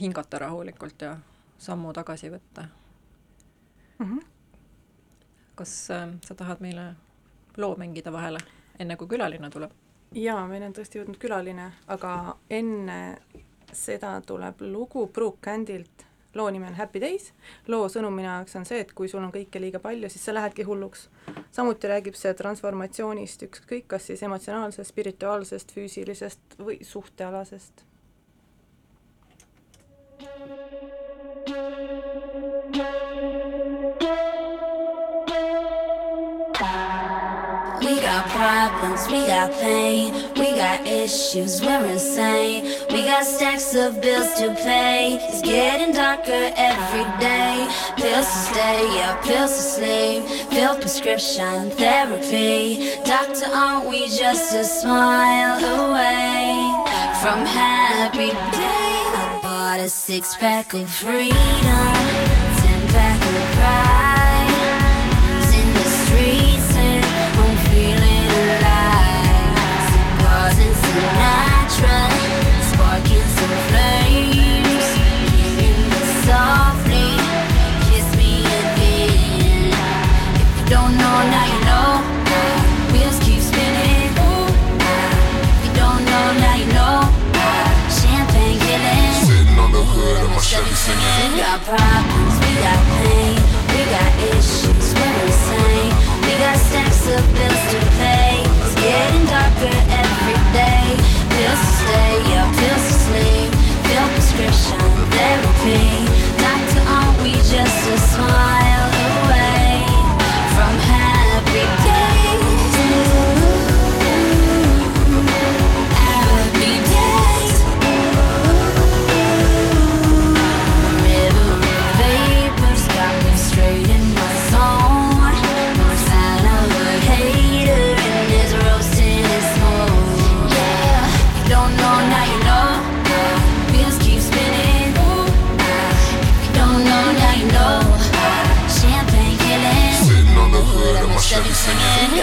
hingata rahulikult ja sammu tagasi võtta mm. -hmm. kas äh, sa tahad meile loo mängida vahele, enne kui külaline tuleb? jaa, meil on tõesti jõudnud külaline, aga enne seda tuleb lugu Brooke Candilt loo nimi on Happy Days, loo sõnum minu jaoks on see, et kui sul on kõike liiga palju, siis sa lähedki hulluks. samuti räägib see transformatsioonist, ükskõik kas siis emotsionaalsest, spirituaalsest, füüsilisest või suhtealasest. We got problems, we got pain, we got issues, we're insane. We got stacks of bills to pay. It's getting darker every day. Pills to stay, yeah, pills to sleep. Fill prescription therapy. Doctor, aren't we just a smile away from happy days? I bought a six pack of freedom, ten pack of pride. On the hood of my Chevy singing. We got problems, we got pain, we got issues, we're insane. We got stacks of bills to pay. It's getting darker singing.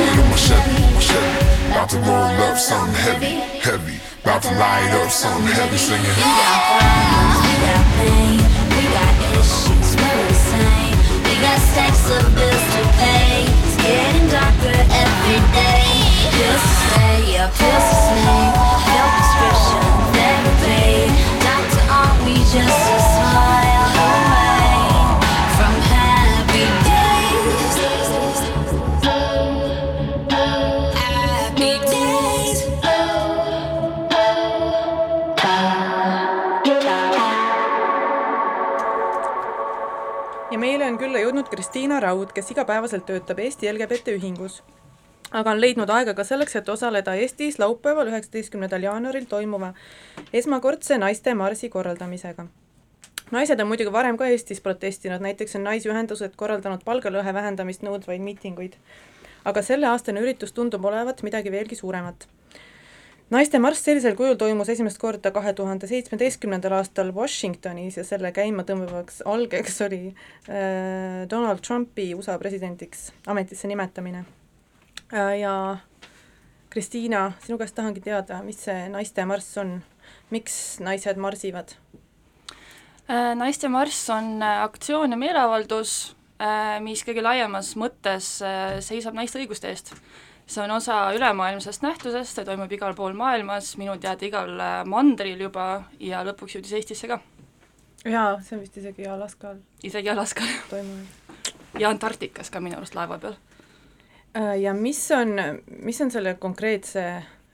Chevy, Chevy. About to roll up something heavy, heavy. About to light up something heavy, singing. We got problems, we got pain, we got issues, we're insane. We got stacks of bills to pay. It's getting darker every day. Pills stay, yeah, pills sleep. Prescription, therapy. Doctor, aren't we just Kristiina Raud, kes igapäevaselt töötab Eesti LGBT Ühingus. aga on leidnud aega ka selleks, et osaleda Eestis laupäeval, üheksateistkümnendal jaanuaril toimuva esmakordse naiste marsi korraldamisega. naised on muidugi varem ka Eestis protestinud, näiteks on naisühendused korraldanud palgalõhe vähendamist nõudvaid miitinguid. aga selleaastane üritus tundub olevat midagi veelgi suuremat naiste marss sellisel kujul toimus esimest korda kahe tuhande seitsmeteistkümnendal aastal Washingtonis ja selle käimatõmbavaks algeks oli äh, Donald Trumpi USA presidendiks ametisse nimetamine äh,. ja Kristiina, sinu käest tahangi teada, mis see naiste marss on, miks naised marsivad? Äh, naiste marss on äh, aktsioon ja meeleavaldus, äh, mis kõige laiemas mõttes seisab naiste õiguste eest. See on osa ülemaailmsest nähtusest, see toimub igal pool maailmas, minu teada igal mandril juba ja lõpuks jõudis Eestisse ka. jaa, see on vist isegi Alaskal isegi Alaskal toimunud. ja Antarktikas ka minu arust laeva peal. ja mis on, mis on selle konkreetse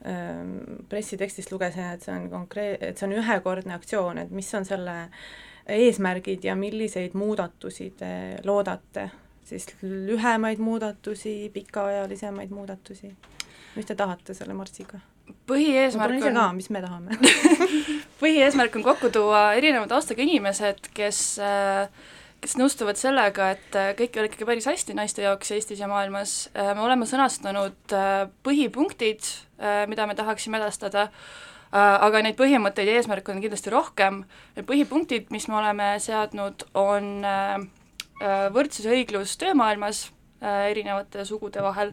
ähm, pressitekstist lugesin, et see on konkreet-, et see on ühekordne aktsioon, et mis on selle eesmärgid ja milliseid muudatusi te loodate, siis lühemaid muudatusi, pikaajalisemaid muudatusi? mis te tahate selle marssiga? ma põhieesmärk on ka, mis me tahame [LAUGHS] põhieesmärk on kokku tuua erineva taustaga inimesed, kes kes nõustuvad sellega, et äh, kõik ei ole ikkagi päris hästi naiste jaoks Eestis ja maailmas, me oleme sõnastanud äh, põhipunktid, äh, mida me tahaksime edastada, aga neid põhimõtteid ja eesmärke on kindlasti rohkem, need põhipunktid, mis me oleme seadnud, on võrdsus ja õiglus töömaailmas erinevate sugude vahel,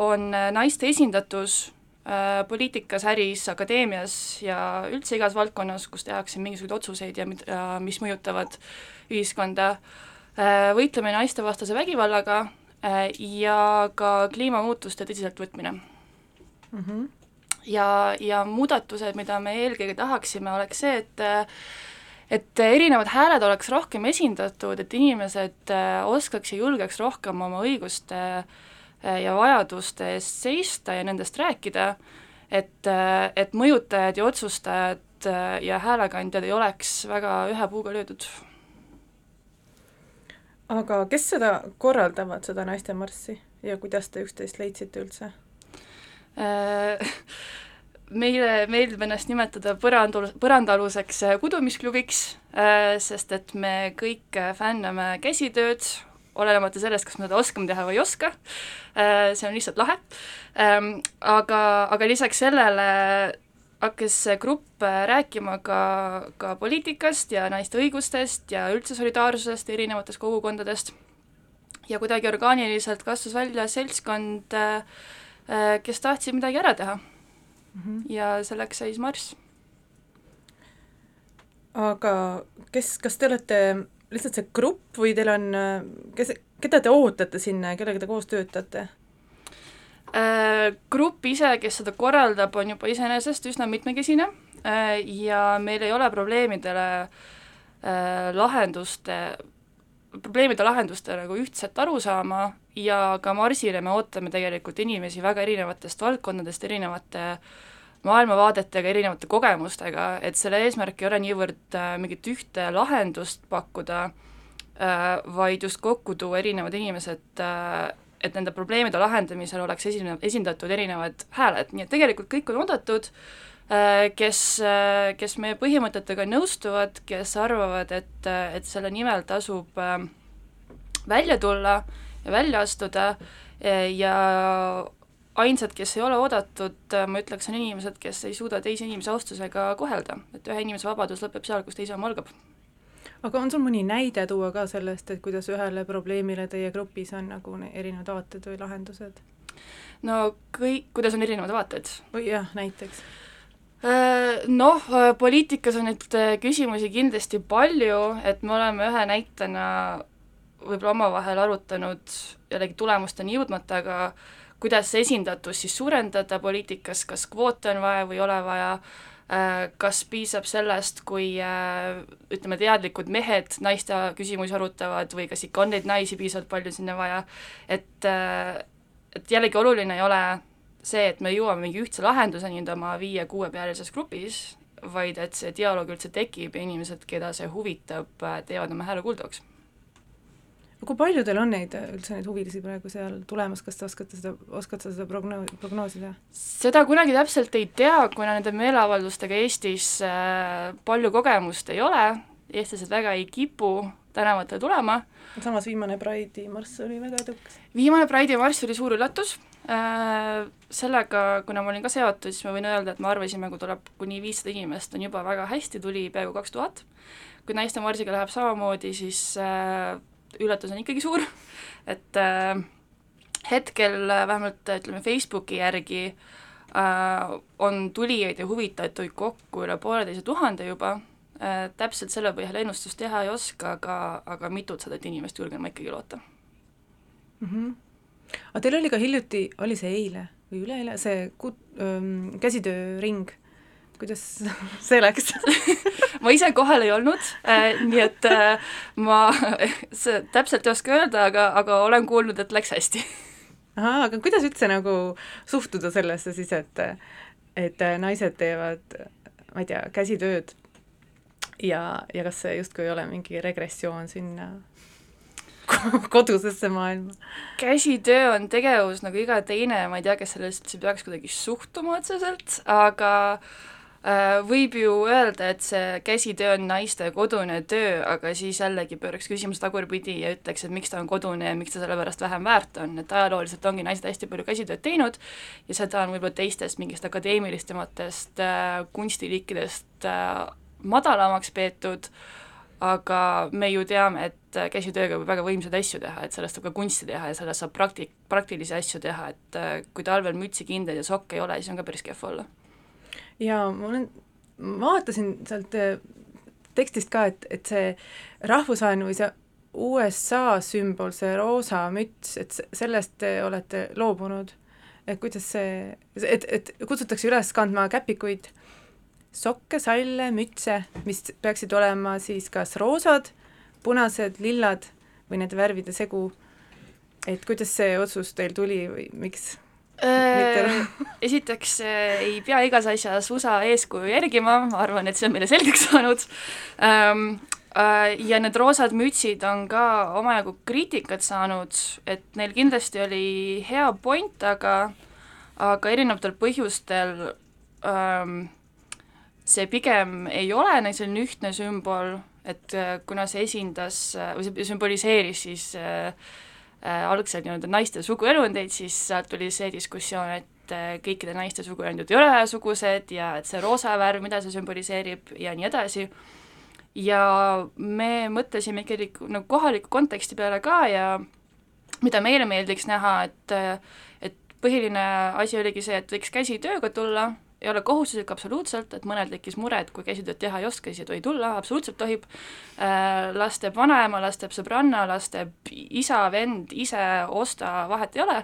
on naiste esindatus Äh, poliitikas, äris, akadeemias ja üldse igas valdkonnas, kus tehakse mingisuguseid otsuseid ja mid-, mis mõjutavad ühiskonda, äh, võitlemine naistevastase vägivallaga äh, ja ka kliimamuutuste tõsiseltvõtmine mm. -hmm. ja, ja muudatused, mida me eelkõige tahaksime, oleks see, et et erinevad hääled oleks rohkem esindatud, et inimesed oskaks ja julgeks rohkem oma õiguste äh, Äh, ja vajaduste eest seista ja nendest rääkida, et, äh, et mõjutajad ja otsustajad äh, ja häälekandjad ei oleks väga ühe puuga löödud. aga kes seda korraldavad, seda naistemarssi ja kuidas te üksteist leidsite üldse? [LAUGHS] meile meeldib ennast nimetada põrandul, põrandaaluseks kudumisklubiks, sest et me kõik fänname käsitööd, olenemata sellest, kas me seda oskame teha või ei oska, äh, see on lihtsalt lahe, ähm, aga, aga lisaks sellele hakkas see grupp äh, rääkima ka, ka poliitikast ja naiste õigustest ja üldse solidaarsusest erinevatest kogukondadest. Ja kuidagi orgaaniliselt kasvas välja seltskond, äh, kes tahtsid midagi ära teha mm. -hmm. ja selleks sai siis marss. aga kes, kas te olete lihtsalt see grupp või teil on, kes, keda te ootate sinna ja kellega te koos töötate? Äh, grupp ise, kes seda korraldab, on juba iseenesest üsna mitmekesine äh, ja meil ei ole probleemidele äh, lahenduste, probleemide lahenduste nagu ühtset arusaama ja ka Marsile me ootame tegelikult inimesi väga erinevatest valdkondadest, erinevate maailmavaadetega, erinevate kogemustega, et selle eesmärk ei ole niivõrd äh, mingit ühte lahendust pakkuda äh,, vaid just kokku tuua erinevad inimesed äh,, et nende probleemide lahendamisel oleks esine-, esindatud erinevad hääled, nii et tegelikult kõik on oodatud. äh,, kes äh,, kes meie põhimõtetega nõustuvad, kes arvavad, et, äh, et selle nimel tasub äh, välja tulla ja välja astuda äh, ja ainsad, kes ei ole oodatud, ma ütleks, on inimesed, kes ei suuda teise inimese austusega kohelda, et ühe inimese vabadus lõpeb seal, kus teise oma algab. aga on sul mõni näide tuua ka sellest, et kuidas ühele probleemile teie grupis on nagu erinevad vaated või lahendused? no kõik, kuidas on erinevad vaated? või jah, näiteks äh, Noh, poliitikas on neid äh, küsimusi kindlasti palju, et me oleme ühe näitena võib-olla omavahel arutanud jällegi tulemusteni jõudmata, aga kuidas esindatust siis suurendada poliitikas, kas kvoote on vaja või ei ole vaja, äh, kas piisab sellest, kui äh, ütleme, teadlikud mehed naiste küsimusi arutavad või kas ikka on neid naisi piisavalt palju sinna vaja, et äh, et jällegi oluline ei ole see, et me jõuame mingi ühtse lahenduseni oma viie-kuuepealises grupis, vaid et see dialoog üldse tekib ja inimesed, keda see huvitab, teevad oma hääle kuuldavaks. kui palju teil on neid üldse neid huvilisi praegu seal tulemas, kas te oskate seda, oskad sa seda prognoo-, prognoosida? seda kunagi täpselt ei tea, kuna nende meeleavaldustega Eestis äh, palju kogemust ei ole, eestlased väga ei kipu tänavatele tulema. samas viimane Pride'i marss oli väga edukas. viimane Pride'i marss oli suur üllatus sellega, kuna ma olin ka seotud, siis ma võin öelda, et me arvasime, kui tuleb kuni viissada inimest, on juba väga hästi, tuli peaaegu kaks tuhat. kui naiste marsiga läheb samamoodi, siis äh, üllatus on ikkagi suur, et äh, hetkel äh, vähemalt ütleme Facebooki järgi äh, on tulijaid ja huvitajaid kokku üle pooleteise tuhande juba äh,, täpselt selle põhjal ennustust teha ei oska, aga, aga mitutsadat inimest julgen ma ikkagi loota mm. -hmm. Aga teil oli ka hiljuti, oli see eile või üleeile, see ku-, ähm, käsitööring. Kuidas [LAUGHS] see läks? [LAUGHS] Ma ise kohal ei olnud äh,, nii et äh, ma [LAUGHS] see täpselt ei oska öelda, aga, aga olen kuulnud, et läks hästi. ahah, aga kuidas üldse nagu suhtuda sellesse siis, et et naised teevad, ma ei tea, käsitööd ja, ja kas see justkui ei ole mingi regressioon sinna [LAUGHS] kodusesse maailma? käsitöö on tegevus nagu iga teine, ma ei tea, kes sellesse üldse peaks kuidagi suhtuma otseselt, aga äh, võib ju öelda, et see käsitöö on naiste kodune töö, aga siis jällegi pööraks küsimuse tagurpidi ja ütleks, et miks ta on kodune ja miks ta sellepärast vähem väärt on, et ajalooliselt ongi naised hästi palju käsitööd teinud ja seda on võib-olla teistest mingist akadeemilistematest äh, kunstiliikidest äh, madalamaks peetud, aga me ju teame, et käsitööga võib väga võimsaid asju teha, et sellest saab ka kunsti teha ja sellest saab prakti-, praktilisi asju teha, et äh, kui talvel mütsi, kindaid ja sokke ei ole, siis on ka päris kehv olla. jaa, ma olen, vaatasin sealt äh, tekstist ka, et, et see rahvusvaheline või see USA sümbol, see roosa müts, et sellest te olete loobunud, et kuidas see, et, et kutsutakse üles kandma käpikuid sokke, salle, mütse, mis peaksid olema siis kas roosad, punased, lillad või nende värvide segu. et kuidas see otsus teil tuli või miks? [LAUGHS] Esiteks äh, ei pea igas asjas USA eeskuju järgima, ma arvan, et see on meile selgeks saanud ähm,. Äh, ja need roosad mütsid on ka omajagu kriitikat saanud, et neil kindlasti oli hea point, aga aga erinevatel põhjustel ähm, see pigem ei ole neil selline ühtne sümbol, et äh, kuna see esindas äh, või see sümboliseeris siis äh, äh, algselt nii-öelda naiste suguelundeid, siis sealt tuli see diskussioon, et äh, kõikide naiste suguelundid ei ole ühesugused ja et see roosa värv, mida see sümboliseerib ja nii edasi, ja me mõtlesime ikkagi nagu kohaliku konteksti peale ka ja mida meile meeldiks näha, et et põhiline asi oligi see, et võiks käsitööga tulla, ei ole kohustuslik absoluutselt, et mõnel tekkis mure, et kui käsitööd teha ei oska, siis ei tohi tulla, absoluutselt tohib. Äh,, las teeb vanaema, las teeb sõbranna, las teeb isa, vend, ise, osta, vahet ei ole.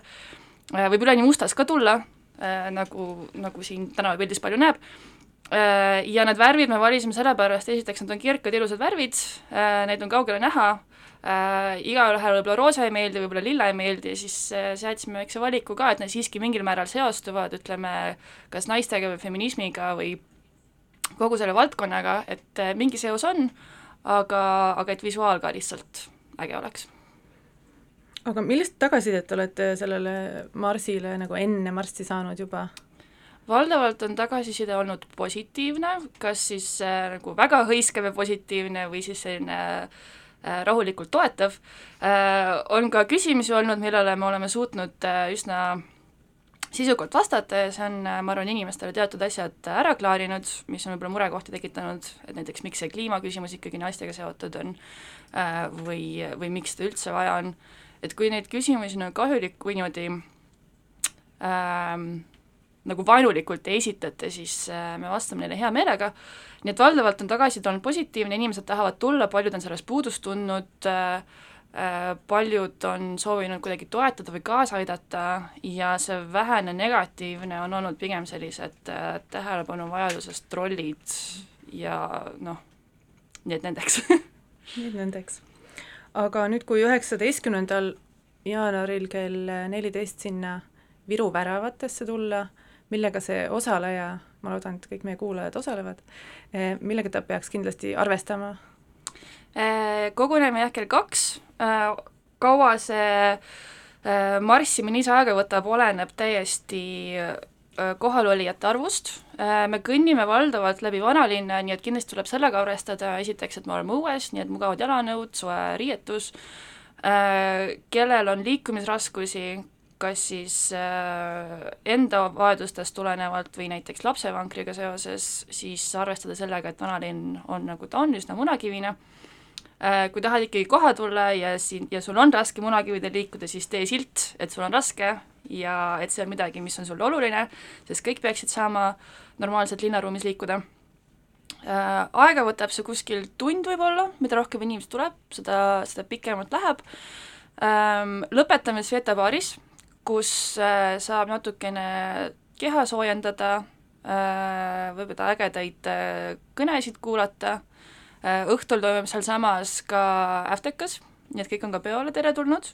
Äh,, võib üleni mustas ka tulla äh,, nagu, nagu siin tänavapildis palju näeb. Ja need värvid me valisime sellepärast, esiteks nad on kirkad, ilusad värvid neid on kaugele näha, äh, igale võib-olla roosa ei meeldi, võib-olla lilla ei meeldi, siis äh, seadsime väikse valiku ka, et need siiski mingil määral seostuvad, ütleme, kas naistega või feminismiga või kogu selle valdkonnaga, et äh, mingi seos on, aga, aga et visuaal ka lihtsalt äge oleks. aga millist tagasisidet olete sellele marsile nagu enne marssi saanud juba? valdavalt on tagasiside olnud positiivne, kas siis äh, nagu väga hõiskav ja positiivne või siis selline äh, rahulikult toetav äh,. On ka küsimusi olnud, millele me oleme suutnud äh, üsna sisukalt vastata ja see on, äh, ma arvan, inimestele teatud asjad ära klaarinud, mis on võib-olla murekohti tekitanud, et näiteks miks see kliimaküsimus ikkagi naistega seotud on äh, või, või miks seda üldse vaja on, et kui neid küsimusi nagu kahjulikku niimoodi ähm, nagu vaenulikult ei esitata, siis äh, me vastame neile hea meelega, nii et valdavalt on tagasiside olnud positiivne, inimesed tahavad tulla, paljud on sellest puudust tundnud, äh, äh, paljud on soovinud kuidagi toetada või kaasa aidata ja see vähene negatiivne on olnud pigem sellised tähelepanuvajadusest trollid ja noh, nii et nendeks [LAUGHS] nii et nendeks. aga nüüd, kui üheksateistkümnendal jaanuaril kell neliteist sinna Viru väravatesse tulla, millega see osaleja ma loodan, et kõik meie kuulajad osalevad, millega ta peaks kindlasti arvestama? Koguneme jah kell kaks, kaua see marssimine ise aega võtab, oleneb täiesti kohalolijate arvust, me kõnnime valdavalt läbi vanalinna, nii et kindlasti tuleb sellega arvestada, esiteks, et me oleme õues, nii et mugavad jalanõud, soe riietus, kellel on liikumisraskusi, kas siis äh, enda vajadustest tulenevalt või näiteks lapsevankriga seoses, siis arvestada sellega, et vanalinn on nagu ta on, üsna munakivine äh,. kui tahad ikkagi kohe tulla ja siin, ja sul on raske munakividel liikuda, siis tee silt, et sul on raske ja et see on midagi, mis on sulle oluline, sest kõik peaksid saama normaalselt linnaruumis liikuda äh,. aega võtab see kuskil tund võib-olla, mida rohkem inimesi tuleb, seda, seda pikemalt läheb. Lõpetame Sveta baaris kus äh, saab natukene keha soojendada, äh, võib-olla ägedaid äh, kõnesid kuulata, õhtul toimub sealsamas ka Äftekas, nii et kõik on ka peole teretulnud,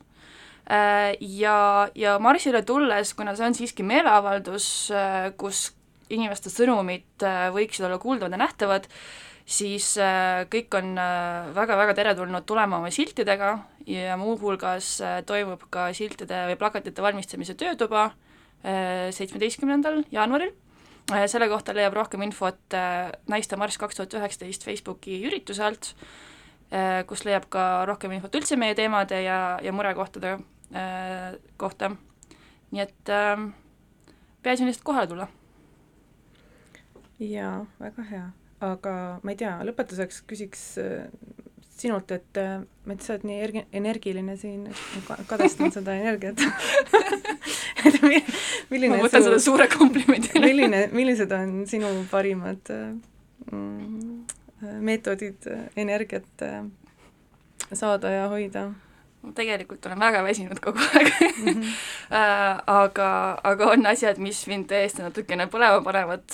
ja, ja marsile tulles, kuna see on siiski meeleavaldus, kus inimeste sõnumid võiksid olla kuuldavad ja nähtavad, siis kõik on väga-väga teretulnud tulema oma siltidega ja muuhulgas äh, toimub ka siltide või plakatite valmistamise töötuba äh, seitsmeteistkümnendal jaanuaril. Äh, selle kohta leiab rohkem infot Naiste marss kaks tuhat üheksateist Facebooki ürituse alt, kus leiab ka rohkem infot üldse meie teemade ja, ja murekohtade kohta. nii et peaasi on lihtsalt kohale tulla. jaa, väga hea, aga ma ei tea, lõpetuseks küsiks sinult, et äh, ma, et sa oled nii ergi-, energiline siin, et kadestan [LAUGHS] seda energiat [LAUGHS] et milline ma võtan su, seda suure komplimendina milline, millised on sinu parimad mm, meetodid energiat äh, saada ja hoida? ma tegelikult olen väga väsinud kogu aeg mm. -hmm. [LAUGHS] aga, aga on asjad, mis mind täiesti natukene põlema panevad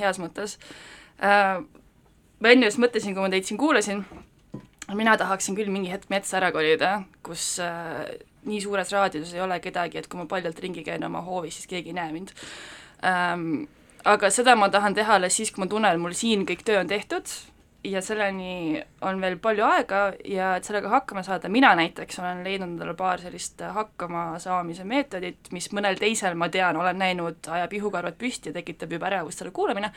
heas mõttes. ma enne just mõtlesin, kui ma teid siin kuulasin, mina tahaksin küll mingi hetk metsa ära kolida, kus äh, nii suures raadiuses ei ole kedagi, et kui ma paljalt ringi käin oma hoovis, siis keegi ei näe mind ähm,. aga seda ma tahan teha alles siis, kui ma tunnen, mul siin kõik töö on tehtud ja selleni on veel palju aega ja et sellega hakkama saada, mina näiteks olen leidnud endale paar sellist hakkamasaamise meetodit, mis mõnel teisel, ma tean, olen näinud, ajab ihukarvad püsti ja tekitab juba ärevust selle kuulamine,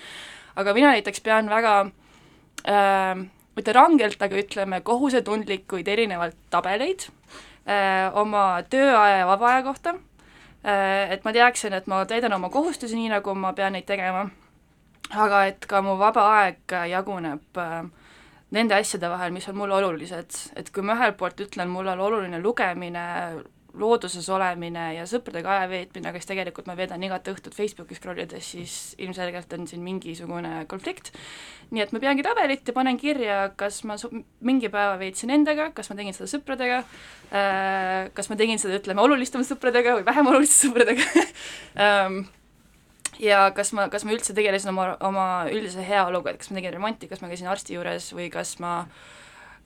aga mina näiteks pean väga äh, mitte rangelt, aga ütleme, kohusetundlikuid erinevaid tabeleid öö, oma tööaja ja vaba aja kohta, et ma teaksin, et ma täidan oma kohustusi nii, nagu ma pean neid tegema, aga et ka mu vaba aeg jaguneb öö, nende asjade vahel, mis on mulle olulised, et kui ma ühelt poolt ütlen, mul on oluline lugemine, looduses olemine ja sõpradega aja veetmine, aga siis tegelikult ma veedan igat õhtut Facebooki scroll ides, siis ilmselgelt on siin mingisugune konflikt. nii et ma peangi tabelit ja panen kirja, kas ma mingi päeva veetsin endaga, kas ma tegin seda sõpradega äh,, kas ma tegin seda, ütleme, olulistemate sõpradega või vähem oluliste sõpradega [LAUGHS] ähm, ja kas ma, kas ma üldse tegelesin oma, oma üldise heaoluga, et kas ma tegin remonti, kas ma käisin arsti juures või kas ma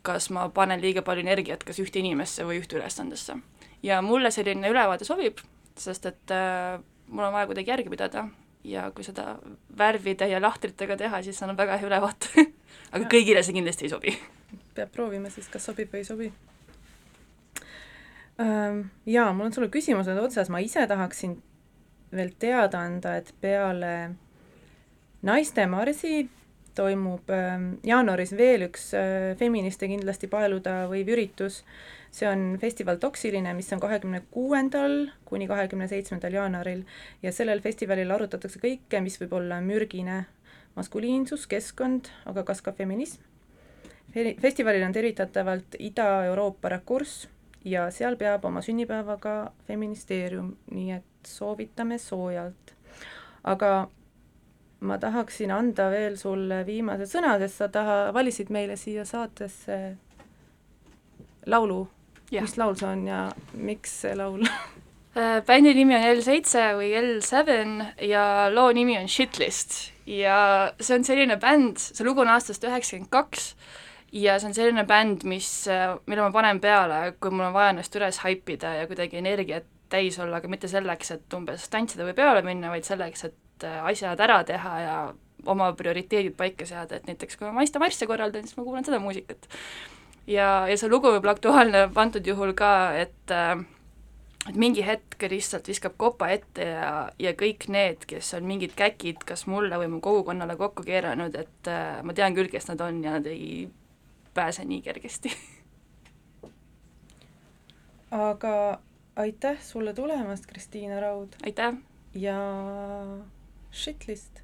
kas ma panen liiga palju energiat kas ühte inimesse või ühte ülesandesse ja mulle selline ülevaade sobib, sest et äh, mul on vaja kuidagi järge pidada ja kui seda värvide ja lahtritega teha, siis annab väga hea ülevaate [LAUGHS] aga kõigile see kindlasti ei sobi. peab proovima siis, kas sobib või ei sobi ähm,. Jaa, mul on sulle küsimused otsas, ma ise tahaksin veel teada anda, et peale naiste marsi toimub äh, jaanuaris veel üks äh, feministe kindlasti paeluda võiv üritus äh,, see on festival Toksiline, mis on kahekümne kuuendal kuni kahekümne seitsmendal jaanuaril ja sellel festivalil arutatakse kõike, mis võib olla mürgine, maskuliinsus, keskkond, aga kas ka feminism. festivalil on tervitatavalt Ida-Euroopa rakurss ja seal peab oma sünnipäeva ka feministeerium, nii et soovitame soojalt. aga ma tahaksin anda veel sulle viimase sõna, sest sa taha, valisid meile siia saatesse laulu mis laul see on ja miks see laul? [LAUGHS] Äh, bändi nimi on L7 või L7 ja loo nimi on Shitlist. Ja see on selline bänd, see lugu on aastast üheksakümmend kaks ja see on selline bänd, mis, äh, mille ma panen peale, kui mul on vaja ennast üles haipida ja kuidagi energiat täis olla, aga mitte selleks, et umbes tantsida või peole minna, vaid selleks, et äh, asjad ära teha ja oma prioriteedid paika seada, et näiteks kui ma Maiste marsse korraldan, siis ma kuulan seda muusikat. Ja, ja see lugu võib olla aktuaalne antud juhul ka, et äh, et mingi hetk lihtsalt viskab kopa ette ja, ja kõik need, kes on mingid käkid kas mulle või mu kogukonnale kokku keeranud, et äh, ma tean küll, kes nad on ja nad ei pääse nii kergesti [LAUGHS] aga aitäh sulle tulemast, Kristiina Raud aitäh! ja shitlist